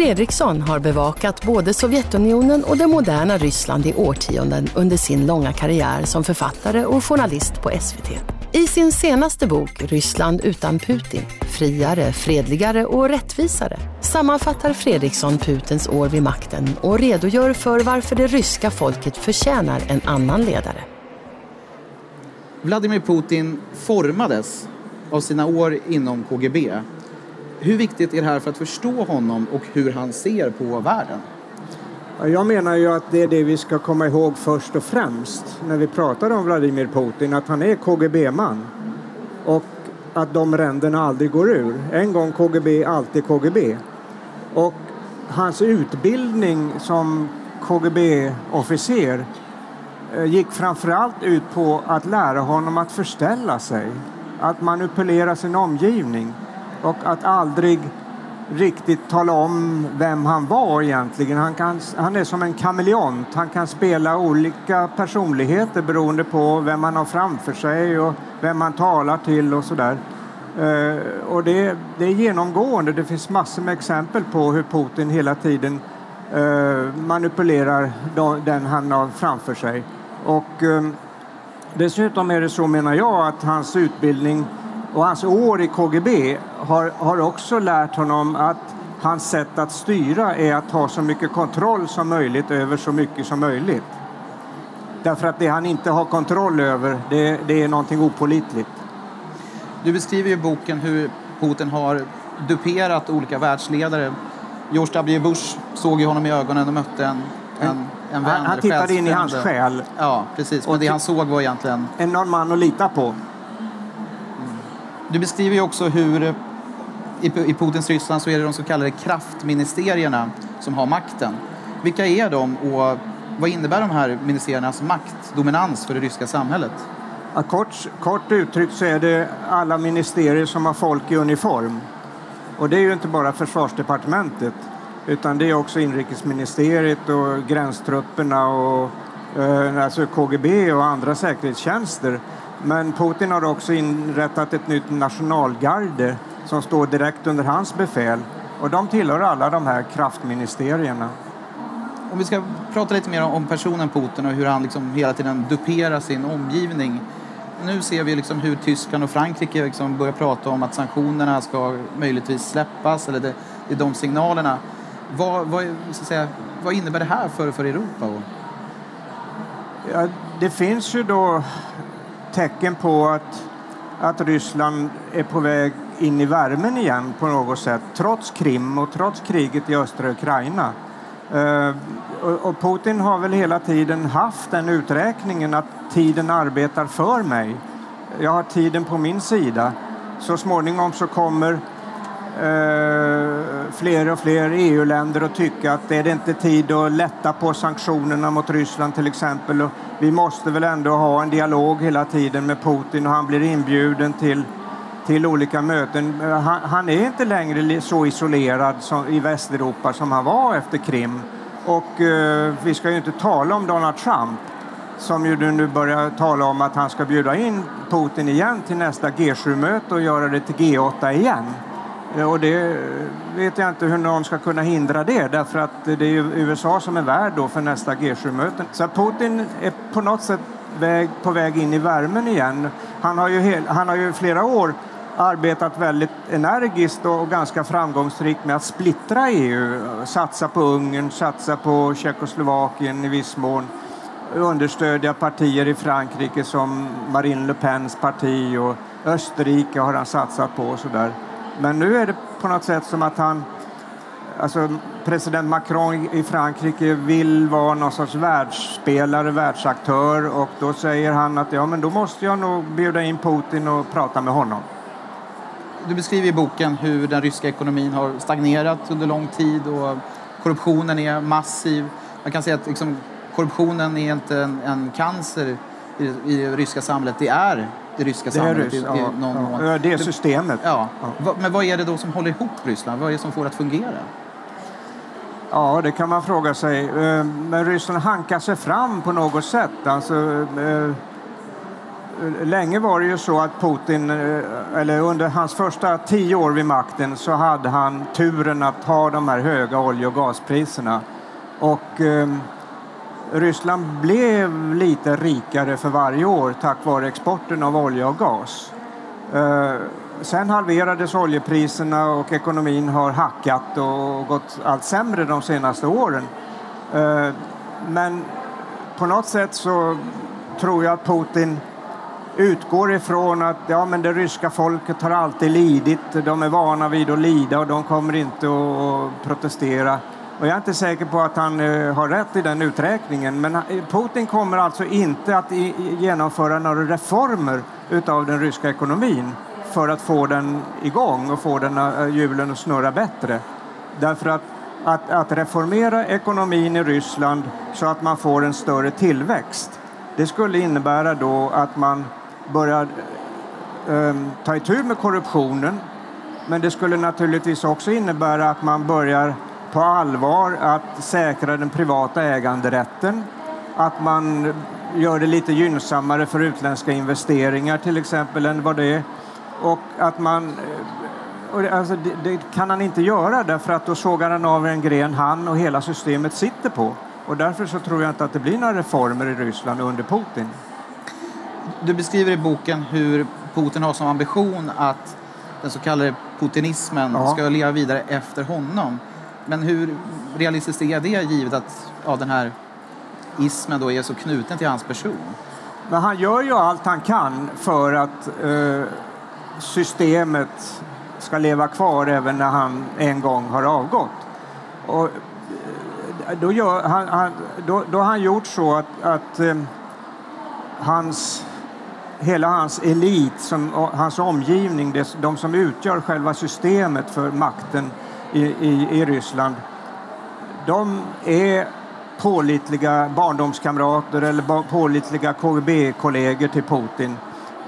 Fredriksson har bevakat både Sovjetunionen och det moderna Ryssland i årtionden under sin långa karriär som författare och journalist på SVT. I sin senaste bok Ryssland utan Putin, friare, fredligare och rättvisare sammanfattar Fredriksson Putins år vid makten och redogör för varför det ryska folket förtjänar en annan ledare. Vladimir Putin formades av sina år inom KGB hur viktigt är det här för att förstå honom och hur han ser på världen? Jag menar ju att det är det vi ska komma ihåg först och främst när vi pratar om Vladimir Putin, att han är KGB-man. Och att de ränderna aldrig går ur. En gång KGB, alltid KGB. Och hans utbildning som KGB-officer eh, gick framförallt ut på att lära honom att förställa sig, att manipulera sin omgivning och att aldrig riktigt tala om vem han var egentligen. Han, kan, han är som en kameleont. Han kan spela olika personligheter beroende på vem man har framför sig och vem man talar till och sådär. Uh, och det, det, är genomgående. Det finns massor med exempel på hur Putin hela tiden uh, manipulerar den han har framför sig. Och um, dessutom är det så, menar jag, att hans utbildning och hans år i KGB har, har också lärt honom att hans sätt att styra är att ha så mycket kontroll som möjligt över så mycket som möjligt. Därför att det han inte har kontroll över, det, det är någonting opolitligt. Du beskriver i boken hur Putin har duperat olika världsledare. George W Bush såg ju honom i ögonen och mötte en, en, en vän. Han tittade in i hans själ. Ja, precis. Men det han såg var egentligen... En någon man att lita på. Du beskriver ju också hur i Putins Ryssland så är det de så kallade kraftministerierna som har makten. Vilka är de och vad innebär de här ministeriernas maktdominans för det ryska samhället? Ja, kort, kort uttryckt så är det alla ministerier som har folk i uniform. Och det är ju inte bara försvarsdepartementet utan det är också inrikesministeriet och gränstrupperna och eh, alltså KGB och andra säkerhetstjänster men Putin har också inrättat ett nytt nationalgarde som står direkt under hans befäl. Och de tillhör alla de här kraftministerierna. Om vi ska prata lite mer om personen Putin och hur han liksom hela tiden duperar sin omgivning. Nu ser vi liksom hur Tyskland och Frankrike liksom börjar prata om att sanktionerna ska möjligtvis släppas. Eller det, det är de signalerna. Vad, vad, säga, vad innebär det här för, för Europa? Ja, det finns ju då tecken på att, att Ryssland är på väg in i värmen igen på något sätt, trots Krim och trots kriget i östra Ukraina. Uh, och Putin har väl hela tiden haft den uträkningen att tiden arbetar för mig. Jag har tiden på min sida. Så småningom så kommer Eh, fler och fler EU-länder att tycka att det är det inte tid att lätta på sanktionerna mot Ryssland till exempel. Och vi måste väl ändå ha en dialog hela tiden med Putin och han blir inbjuden till, till olika möten. Eh, han, han är inte längre så isolerad som, i Västeuropa som han var efter Krim. Och eh, vi ska ju inte tala om Donald Trump som ju nu börjar tala om att han ska bjuda in Putin igen till nästa G7-möte och göra det till G8 igen. Och det vet jag inte hur någon ska kunna hindra det därför att det är ju USA som är värd då för nästa G7-möte. Så Putin är på något sätt väg, på väg in i värmen igen. Han har ju, hel, han har ju flera år arbetat väldigt energiskt och ganska framgångsrikt med att splittra EU. Satsa på Ungern, satsa på Tjeckoslovakien i viss mån. Understödja partier i Frankrike som Marine Le Pens parti och Österrike har han satsat på och sådär. Men nu är det på något sätt som att han, alltså president Macron i Frankrike vill vara någon sorts världsspelare, världsaktör och då säger han att ja, men då måste jag nog bjuda in Putin och prata med honom. Du beskriver i boken hur den ryska ekonomin har stagnerat under lång tid och korruptionen är massiv. Man kan säga att liksom, korruptionen är inte en, en cancer i, det ryska samhället, det är det ryska Det samhället rys- i, ja, någon mån. ja, det är systemet. Ja. Men vad är det då som håller ihop Ryssland? Vad är det som får det att fungera? Ja, det kan man fråga sig. Eh, Men Ryssland hankar sig fram på något sätt. Alltså, eh, länge var det ju så att Putin, eh, eller under hans första tio år vid makten, så hade han turen att ha de här höga olje och gaspriserna. Och Ryssland blev lite rikare för varje år tack vare exporten av olja och gas. Eh, sen halverades oljepriserna och ekonomin har hackat och gått allt sämre de senaste åren. Eh, men på något sätt så tror jag att Putin utgår ifrån att ja, men det ryska folket har alltid lidit. De är vana vid att lida och de kommer inte att protestera. Och jag är inte säker på att han eh, har rätt i den uträkningen. Men Putin kommer alltså inte att i, genomföra några reformer utav den ryska ekonomin för att få den igång och få den eh, hjulen att snurra bättre. Därför att, att, att reformera ekonomin i Ryssland så att man får en större tillväxt det skulle innebära då att man börjar eh, ta itu med korruptionen. Men det skulle naturligtvis också innebära att man börjar på allvar att säkra den privata äganderätten. Att man gör det lite gynnsammare för utländska investeringar till exempel än vad det är. Och att man eh, alltså, det, det kan han inte göra därför att då sågar han av en gren han och hela systemet sitter på. Och därför så tror jag inte att det blir några reformer i Ryssland under Putin. Du beskriver i boken hur Putin har som ambition att den så kallade putinismen Ja. ska leva vidare efter honom. Men hur realistiskt är det givet att ja, den här ismen då är så knuten till hans person? Men han gör ju allt han kan för att eh, systemet ska leva kvar även när han en gång har avgått. Och, eh, då, gör, han, han, då, då har han gjort så att, att eh, hans, hela hans elit, som, hans omgivning, det, de som utgör själva systemet för makten i, i, i Ryssland, de är pålitliga barndomskamrater eller pålitliga KGB-kollegor till Putin.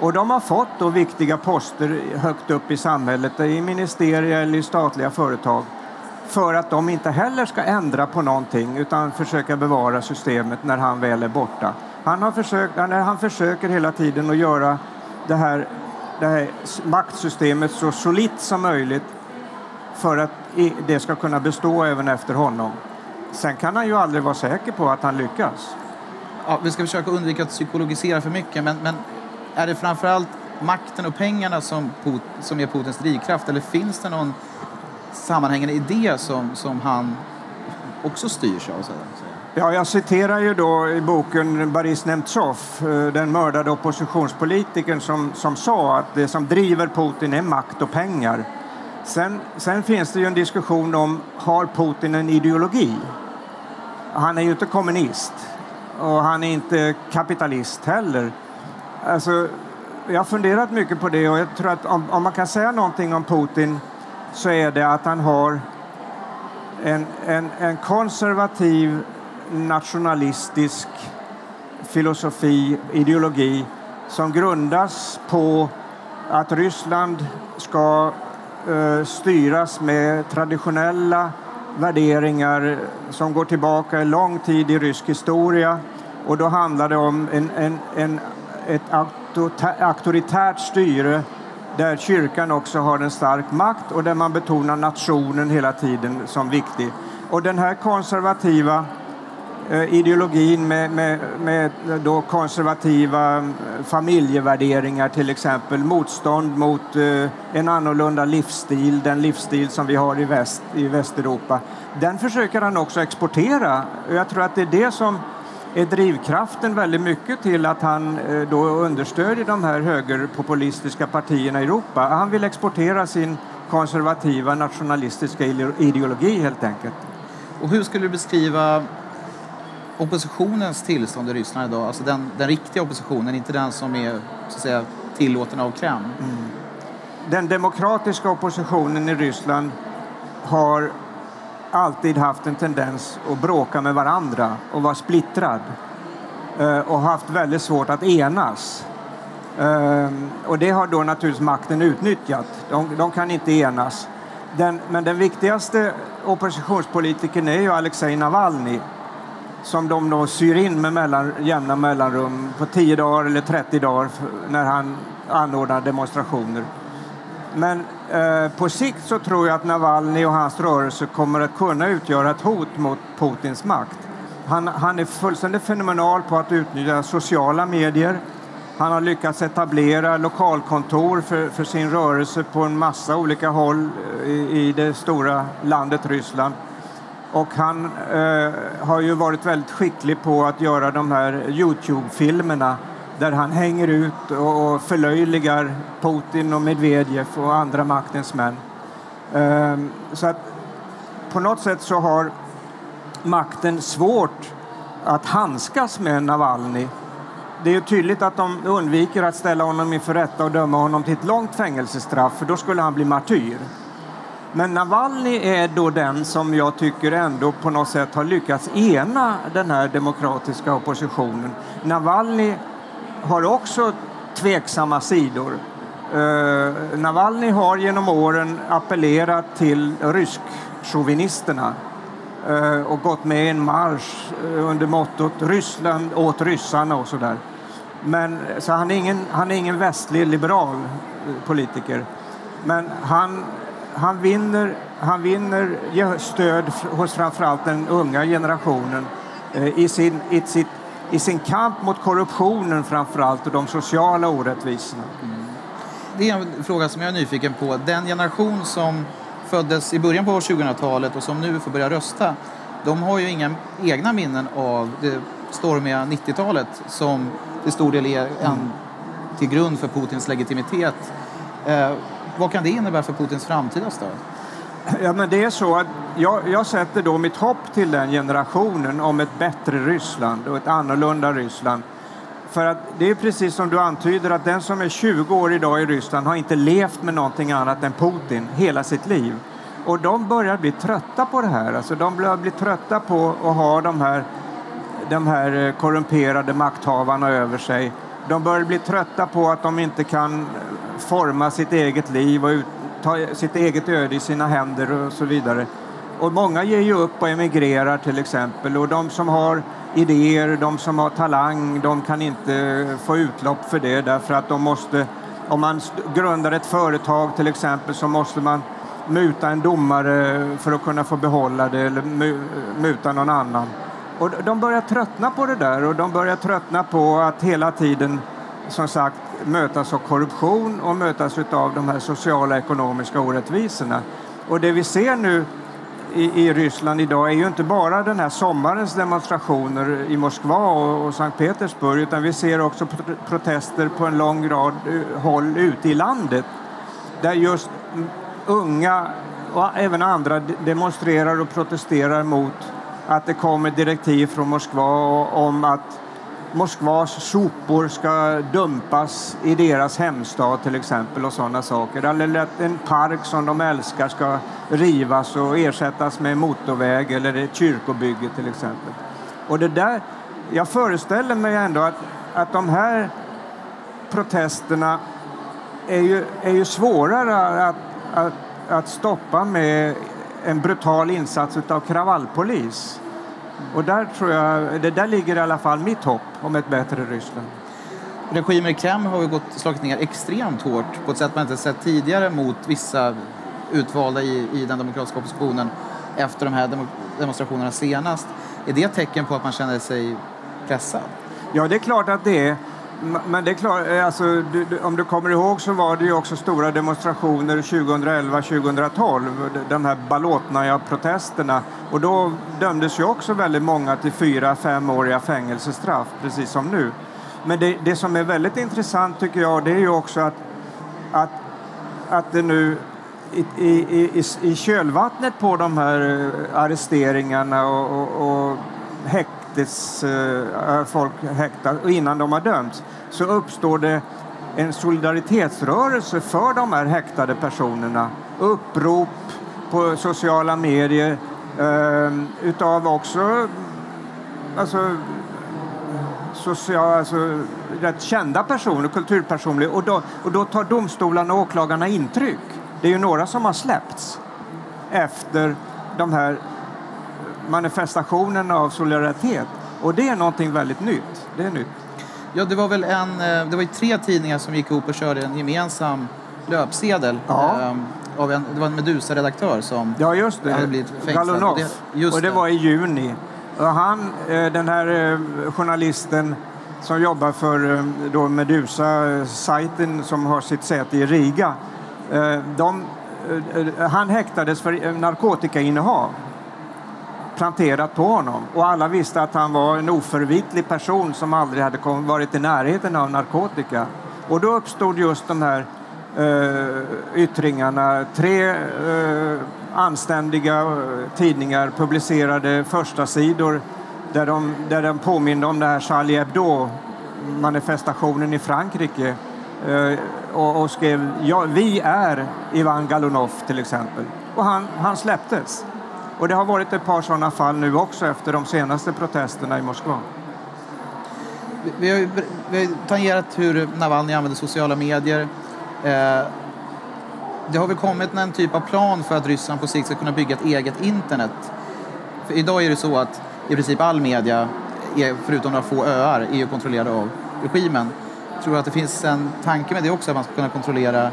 Och de har fått då viktiga poster högt upp i samhället, i ministerier eller i statliga företag för att de inte heller ska ändra på någonting utan försöka bevara systemet när han väl är borta. Han, har försökt, han, han försöker hela tiden att göra det här, det här maktsystemet så solitt som möjligt för att det ska kunna bestå även efter honom. Sen kan han ju aldrig vara säker på att han lyckas. Ja, vi ska försöka undvika att psykologisera för mycket, men, men är det framförallt makten och pengarna som, Put- som är Putins drivkraft eller finns det någon sammanhängande idé som, som han också styrs av? Så? Ja, jag citerar ju då i boken Boris Nemtsov, eh, den mördade oppositionspolitikern som, som sa att det som driver Putin är makt och pengar. Sen, sen finns det ju en diskussion om, har Putin en ideologi? Han är ju inte kommunist och han är inte kapitalist heller. Alltså, jag har funderat mycket på det och jag tror att om, om man kan säga någonting om Putin så är det att han har en, en, en konservativ nationalistisk filosofi, ideologi som grundas på att Ryssland ska Eh, styras med traditionella värderingar som går tillbaka en lång tid i rysk historia. Och då handlar det om en, en, en, ett auktoritärt styre där kyrkan också har en stark makt och där man betonar nationen hela tiden som viktig. Och den här konservativa Eh, ideologin med, med, med då konservativa mm, familjevärderingar till exempel, motstånd mot eh, en annorlunda livsstil, den livsstil som vi har i, väst, i Västeuropa, den försöker han också exportera. Jag tror att det är det som är drivkraften väldigt mycket till att han eh, då understödjer de här högerpopulistiska partierna i Europa. Han vill exportera sin konservativa nationalistiska ideologi helt enkelt. Och hur skulle du beskriva oppositionens tillstånd i Ryssland idag? Alltså den, den riktiga oppositionen, inte den som är så att säga, tillåten av Kreml. Mm. Den demokratiska oppositionen i Ryssland har alltid haft en tendens att bråka med varandra och vara splittrad eh, och haft väldigt svårt att enas. Eh, och det har då naturligtvis makten utnyttjat. De, de kan inte enas. Den, men den viktigaste oppositionspolitikern är ju Alexej Navalny som de då syr in med mellan, jämna mellanrum på 10 dagar eller 30 dagar när han anordnar demonstrationer. Men eh, på sikt så tror jag att Navalny och hans rörelse kommer att kunna utgöra ett hot mot Putins makt. Han, han är fullständigt fenomenal på att utnyttja sociala medier. Han har lyckats etablera lokalkontor för, för sin rörelse på en massa olika håll eh, i, i det stora landet Ryssland. Och han eh, har ju varit väldigt skicklig på att göra de här Youtube-filmerna där han hänger ut och, förlöjligar Putin och Medvedev och andra maktens män. Eh, så att på något sätt så har makten svårt att handskas med Navalny. Det är tydligt att de undviker att ställa honom inför rätta och döma honom till ett långt fängelsestraff för då skulle han bli martyr. Men Navalny är då den som jag tycker ändå på något sätt har lyckats ena den här demokratiska oppositionen. Navalny har också tveksamma sidor. Uh, Navalny har genom åren appellerat till rysk-chauvinisterna uh, eh, och gått med i en marsch uh, under mottot Ryssland åt ryssarna och sådär. Men, så han är ingen, han är ingen västlig liberal politiker. Men han han vinner, han vinner stöd hos framförallt den unga generationen eh, i sin, i, sitt, i sin kamp mot korruptionen framförallt och de sociala orättvisorna. Mm. Det är en fråga som jag är nyfiken på. Den generation som föddes i början på 2000-talet och som nu får börja rösta, de har ju inga egna minnen av det stormiga 90-talet som till stor del är en, mm. till grund för Putins legitimitet. Vad kan det innebära för Putins framtida stöd? Ja, men det är så att jag, jag, sätter då mitt hopp till den generationen om ett bättre Ryssland och ett annorlunda Ryssland. För att det är precis som du antyder att den som är 20 år idag i Ryssland har inte levt med någonting annat än Putin hela sitt liv. Och de börjar bli trötta på det här. Alltså de börjar bli trötta på att ha de här, de här eh, korrumperade makthavarna över sig. De börjar bli trötta på att de inte kan forma sitt eget liv och ta sitt eget öde i sina händer och så vidare. Och många ger ju upp och emigrerar till exempel och de som har idéer, de som har talang, de kan inte få utlopp för det därför att de måste, om man grundar ett företag till exempel så måste man muta en domare för att kunna få behålla det eller muta någon annan. Och de börjar tröttna på det där och de börjar tröttna på att hela tiden som sagt mötas av korruption och mötas av de här sociala och ekonomiska orättvisorna. Och det vi ser nu i, i, Ryssland idag är ju inte bara den här sommarens demonstrationer i Moskva och, och Sankt Petersburg utan vi ser också protester på en lång rad eh, håll ute i landet där just unga och även andra demonstrerar och protesterar mot att det kommer direktiv från Moskva om att Moskvas sopor ska dumpas i deras hemstad till exempel och sådana saker. Eller att en park som de älskar ska rivas och ersättas med motorväg eller ett kyrkobygge till exempel. Och det där, jag föreställer mig ändå att, att de här protesterna är ju, är ju svårare att, att, att stoppa med en brutal insats av kravallpolis. Och där tror jag, det där ligger i alla fall mitt hopp om ett bättre Ryssland. Regimen i Kreml har ju gått, slagit ner extremt hårt på ett sätt man inte sett tidigare mot vissa utvalda i, i den demokratiska oppositionen efter de här demonstrationerna senast. Är det ett tecken på att man känner sig pressad? Ja, det är klart att det är. Men det är klart, eh, alltså, du, du, om du kommer ihåg så var det ju också stora demonstrationer 2011-2012, de här Balotnaja-protesterna. Och då dömdes ju också väldigt många till fyra femåriga fängelsestraff, precis som nu. Men det, det, som är väldigt intressant tycker jag, det är ju också att, att, att det nu i, i, i, i kölvattnet på de här eh, arresteringarna och, och, och häkt häktes, eh, eh, folk häktas och innan de har dömts så uppstår det en solidaritetsrörelse för de här häktade personerna. Upprop på sociala medier Eh, utav också alltså, social, alltså, rätt kända personer, kulturpersoner. Och då, och då tar domstolarna och åklagarna intryck. Det är ju några som har släppts efter de här manifestationerna av solidaritet. Och det är någonting väldigt nytt. Det är nytt. Ja, det var väl en, eh, det var ju tre tidningar som gick ihop och körde en gemensam löpsedel. Ja. Ehm, av en, det var en Medusa-redaktör som Ja, just hade det. blivit fängslad. Galunov. Det- just och det var i juni. Och han, eh, den här eh, journalisten som jobbar för eh, då Medusa-sajten som har sitt säte i Riga. eh, De, eh, han häktades för eh, narkotikainnehav planterat på honom. Och alla visste att han var en oförvitlig person som aldrig hade varit i närheten av narkotika. Och då uppstod just de här eh, yttringarna. Tre eh, anständiga eh, tidningar publicerade första sidor där de, där de påminde om det här Charlie Hebdo-manifestationen i Frankrike eh, och, och skrev ja, vi är Ivan Galunov till exempel. Och han, han släpptes. Och det har varit ett par sådana fall nu också efter de senaste protesterna i Moskva. Vi- har ju vi har ju tangerat hur Navalny använder sociala medier. Eh, det har väl kommit en typ av plan för att Ryssland på sikt ska kunna bygga ett eget internet. För idag är det så att i princip all media, är, förutom några få öar, är ju kontrollerad av regimen. Tror att det finns en tanke med det också, att man ska kunna kontrollera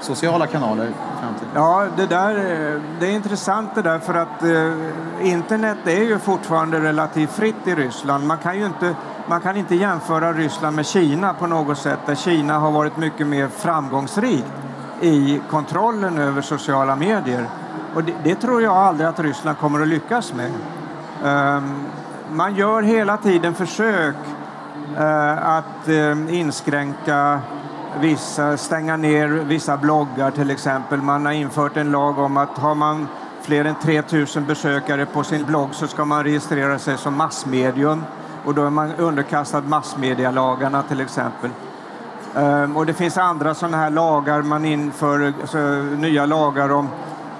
sociala kanaler framtiden? Ja, det, där, eh, det är intressant det där för att eh, internet är ju fortfarande relativt fritt i Ryssland. Man kan ju inte, man kan inte jämföra Ryssland med Kina på något sätt där Kina har varit mycket mer framgångsrikt i kontrollen över sociala medier. Och det, det tror jag aldrig att Ryssland kommer att lyckas med. Um, man gör hela tiden försök uh, att eh, inskränka vissa, stänga ner vissa bloggar till exempel. Man har infört en lag om att har man fler än 3000 besökare på sin blogg så ska man registrera sig som massmedium och då är man underkastad massmedialagarna till exempel. Ehm, och det finns andra sådana här lagar, man inför alltså, nya lagar om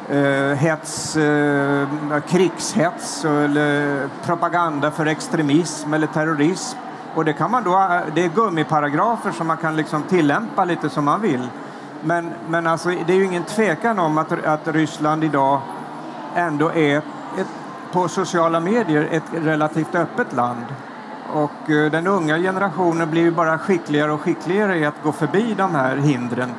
eh, hets, eh, krigshets eller propaganda för extremism eller terrorism. Och det, kan man då, äh, det är gummiparagrafer som man kan liksom tillämpa lite som man vill. Men, men alltså, det är ju ingen tvekan om att, att Ryssland idag ändå är ett, på sociala medier ett relativt öppet land. Och äh, den unga generationen blir ju bara skickligare och skickligare i att gå förbi de här hindren.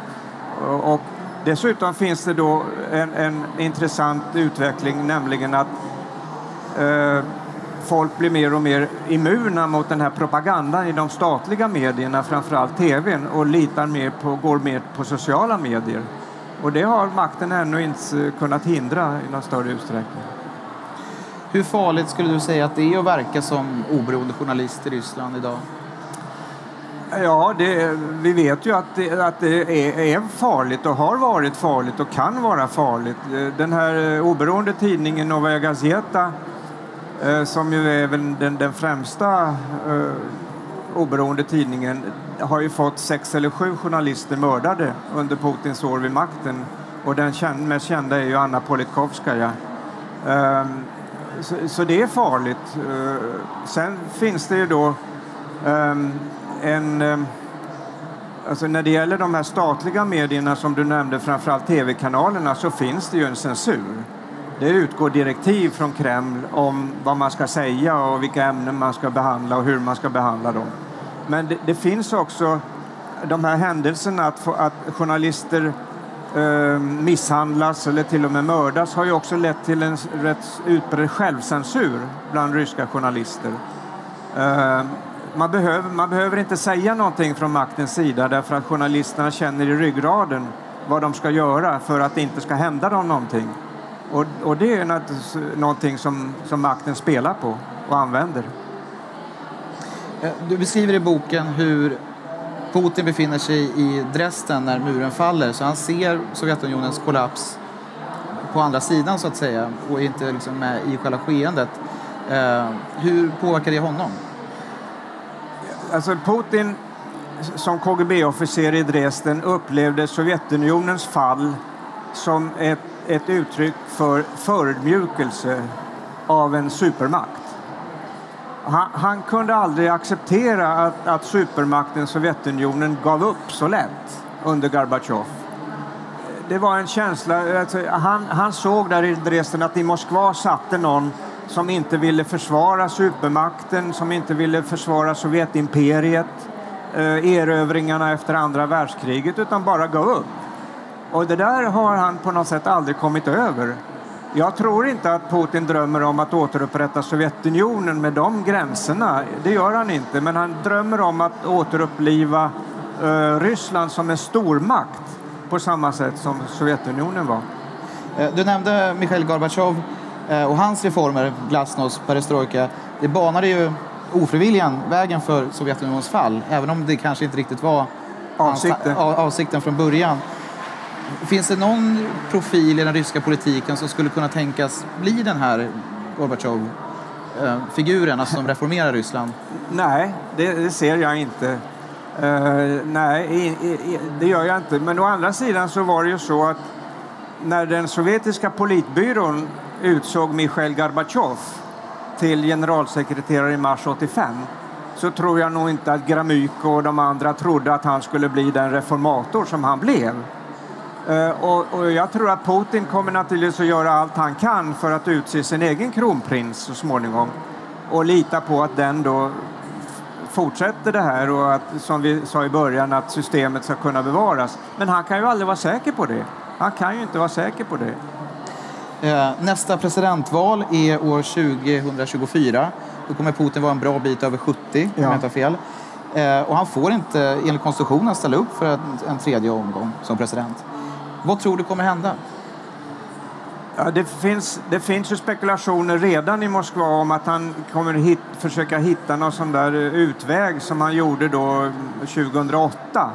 Och, och dessutom finns det då en, en intressant utveckling, nämligen att eh, folk blir mer och mer immuna mot den här propagandan i de statliga medierna, framförallt tvn, och litar mer på, går mer på sociala medier. Och det har makten ännu inte kunnat hindra i någon större utsträckning. Hur farligt skulle du säga att det är att verka som oberoende journalist i Ryssland idag? Ja, det, vi vet ju att det, att det är, är farligt och har varit farligt och kan vara farligt. Den här oberoende tidningen Novaja Gazeta Eh, som ju är väl den, den främsta eh, oberoende tidningen har ju fått sex eller sju journalister mördade under Putins år vid makten. Och den mest kända är ju Anna Politkovskaja. Ehm, så, så det är farligt. Eh, sen finns det ju då ehm, en... Ehm, alltså när det gäller de här statliga medierna som du nämnde, framförallt tv-kanalerna, så finns det ju en censur. Det utgår direktiv från Kreml om vad man ska säga och vilka ämnen man ska behandla och hur man ska behandla dem. Men det, det finns också de här händelserna att, få, att journalister eh, misshandlas eller till och med mördas har ju också lett till en rätt utbredd självcensur bland ryska journalister. Eh, man, behöver, man behöver inte säga någonting från maktens sida därför att journalisterna känner i ryggraden vad de ska göra för att det inte ska hända dem någonting. Och, och det är naturligtvis någonting som, som makten spelar på och använder. Eh, Du beskriver i boken hur Putin befinner sig i Dresden när muren faller. Så han ser Sovjetunionens kollaps på andra sidan så att säga och är inte liksom med i själva skeendet. Eh, hur påverkar det honom? Alltså Putin som KGB-officer i Dresden upplevde Sovjetunionens fall som ett ett uttryck för förödmjukelse av en supermakt. Han, han, kunde aldrig acceptera att, att supermakten Sovjetunionen gav upp så lätt under Gorbatjov. Det var en känsla, alltså, han, han såg där i Dresden att i Moskva satte någon som inte ville försvara supermakten, som inte ville försvara Sovjetimperiet, eh, erövringarna efter andra världskriget, utan bara gav upp. Och det där har han på något sätt aldrig kommit över. Jag tror inte att Putin drömmer om att återupprätta Sovjetunionen med de gränserna. Det gör han inte. Men han drömmer om att återuppliva uh, Ryssland som en stormakt på samma sätt som Sovjetunionen var. Eh, du nämnde Mikhail Gorbatjov eh, och hans reformer, glasnost, perestrojka. Det banade ju ofrivilligen vägen för Sovjetunionens fall, även om det kanske inte riktigt var avsikten, avsikten från början. Finns det någon profil i den ryska politiken som skulle kunna tänkas bli den här Gorbatjov-figuren, alltså som reformerar Ryssland? Nej, det, det ser jag inte. Uh, nej, i, i, det gör jag inte. Men å andra sidan så var det ju så att när den sovjetiska politbyrån utsåg Michail Gorbatjov till generalsekreterare i mars 85 så tror jag nog inte att Gramyko och de andra trodde att han skulle bli den reformator som han blev. Eh, och, och, jag tror att Putin kommer naturligtvis att göra allt han kan för att utse sin egen kronprins så småningom och lita på att den då fortsätter det här och att, som vi sa i början, att systemet ska kunna bevaras. Men han kan ju aldrig vara säker på det. Han kan ju inte vara säker på det. Eh, nästa presidentval är år 2024. Då kommer Putin vara en bra bit över 70, om jag inte har fel. Eh, och han får inte enligt konstitutionen ställa upp för en tredje omgång som president. Vad tror du kommer hända? Ja, det, finns, det finns ju spekulationer redan i Moskva om att han kommer hit, försöka hitta någon sån där eh, utväg som han gjorde då mm, 2008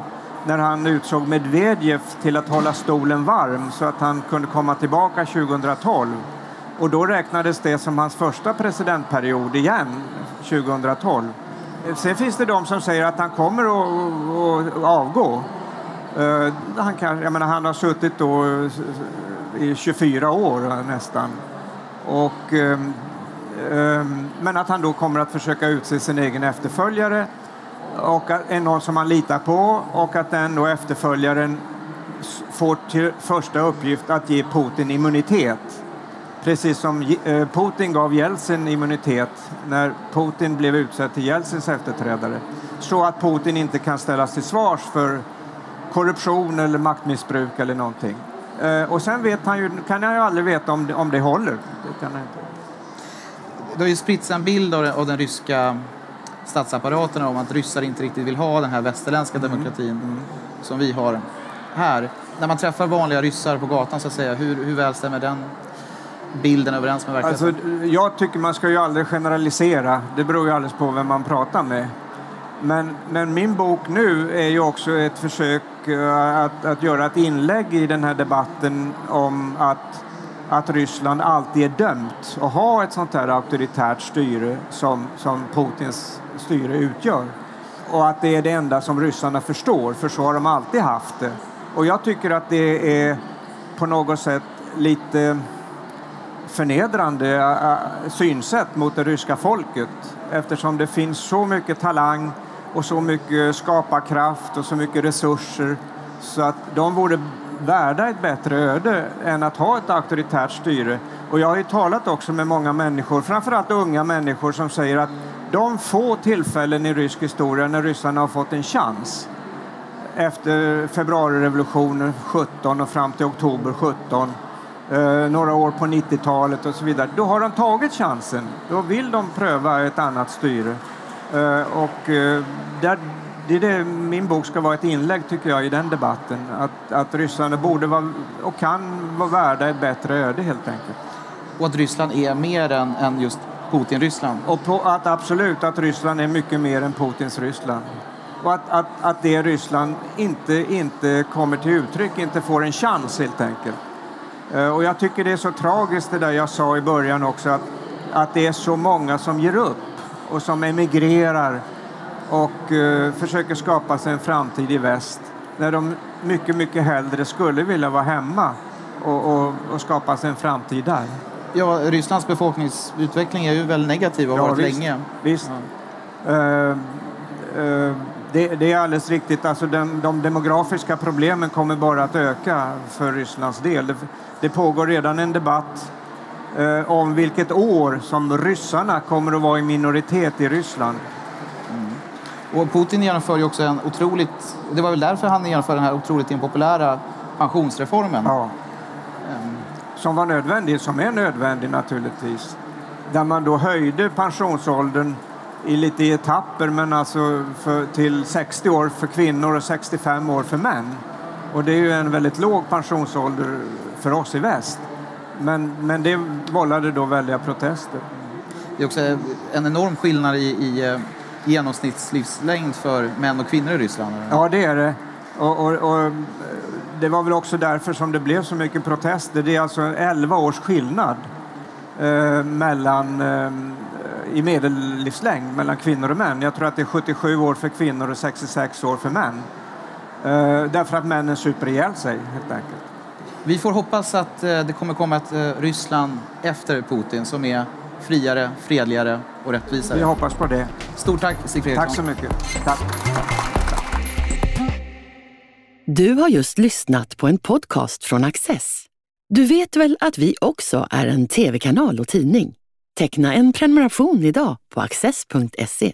när han utsåg Medvedev till att hålla stolen varm så att han kunde komma tillbaka 2012. Och då räknades det som hans första presidentperiod igen, 2012. Eh, sen finns det de som säger att han kommer att, att avgå. Uh, han, kan, jag menar, han har suttit då eh, i 24 år eh, nästan. Och, um, um, men att han då kommer att försöka utse sin egen efterföljare och är någon som man litar på och att den då efterföljaren får till första uppgift att ge Putin immunitet. Precis som Putin gav Jeltsin immunitet när Putin blev utsedd till Jeltsins efterträdare. Så att Putin inte kan ställas till svars för korruption eller maktmissbruk eller någonting. Eh, och sen vet han ju, kan han ju aldrig veta om det, om det håller. Det kan han inte. Det har ju spritts en bild av den, av den ryska statsapparaten om att ryssar inte riktigt vill ha den här västerländska mm. demokratin mm. som vi har här. När man träffar vanliga ryssar på gatan så att säga, hur, hur väl stämmer den bilden överens med verkligheten? Alltså, jag tycker man ska ju aldrig generalisera. Det beror ju alldeles på vem man pratar med. Men, men min bok nu är ju också ett försök eh, att, att göra ett inlägg i den här debatten om att, att Ryssland alltid är dömt att ha ett sånt här auktoritärt styre som, som Putins styre utgör. Och att det är det enda som ryssarna förstår, för så har de alltid haft det. Och jag tycker att det är på något sätt lite förnedrande eh, eh, synsätt mot det ryska folket eftersom det finns så mycket talang och så mycket skaparkraft och så mycket resurser så att de vore värda ett bättre öde än att ha ett auktoritärt styre. Och jag har ju talat också med många människor, framförallt unga människor som säger att de få tillfällen i rysk historia när ryssarna har fått en chans efter februarirevolutionen 17 och fram till oktober 17 eh, några år på 90-talet och så vidare. Då har de tagit chansen. Då vill de pröva ett annat styre. Eh, och eh, där, det är det min bok ska vara ett inlägg tycker jag i den debatten. Att, att ryssarna borde vara och kan vara värda ett bättre öde helt enkelt. Och att Ryssland är mer än, än just Putin-Ryssland? Och på, att absolut att Ryssland är mycket mer än Putins Ryssland. Och att, att, att det Ryssland inte, inte kommer till uttryck, inte får en chans helt enkelt. Eh, och jag tycker det är så tragiskt det där jag sa i början också att, att det är så många som ger upp och som emigrerar och uh, försöker skapa sig en framtid i väst när de mycket, mycket hellre skulle vilja vara hemma och, och, och skapas en framtid där. Ja, Rysslands befolkningsutveckling är ju väldigt negativ och har Ja, varit visst. länge. Visst. Eh, eh, det, det är alldeles riktigt. Alltså den, de demografiska problemen kommer bara att öka för Rysslands del. Det, det pågår redan en debatt eh, om vilket år som ryssarna kommer att vara i minoritet i Ryssland. Och Putin genomför ju också en otroligt... Det var väl därför han genomförde den här otroligt impopulära pensionsreformen. Ja. Som var nödvändig, som är nödvändig naturligtvis. Där man då höjde pensionsåldern i lite etapper, men alltså för, till 60 år för kvinnor och 65 år för män. Och det är ju en väldigt låg pensionsålder för oss i väst. Men, men det vållade då väldiga protester. Det är också en enorm skillnad i, i eh, genomsnittslivslängd för män och kvinnor i Ryssland. Ja, det är det. Och, och, och det var väl också därför som det blev så mycket protester. Det är alltså 11 års skillnad eh, mellan, eh, i medellivslängd mellan kvinnor och män. Jag tror att det är 77 år för kvinnor och 66 år för män. Eh, därför att männen super ihjäl sig, helt enkelt. Vi får hoppas att eh, det kommer komma ett eh, Ryssland efter Putin som är friare, fredligare och Vi rättvisare. hoppas på det. Stort tack Fredriksson. Tack så mycket. Tack. Du har just lyssnat på en podcast från Access. Du vet väl att vi också är en tv-kanal och tidning? Teckna en prenumeration idag på access.se.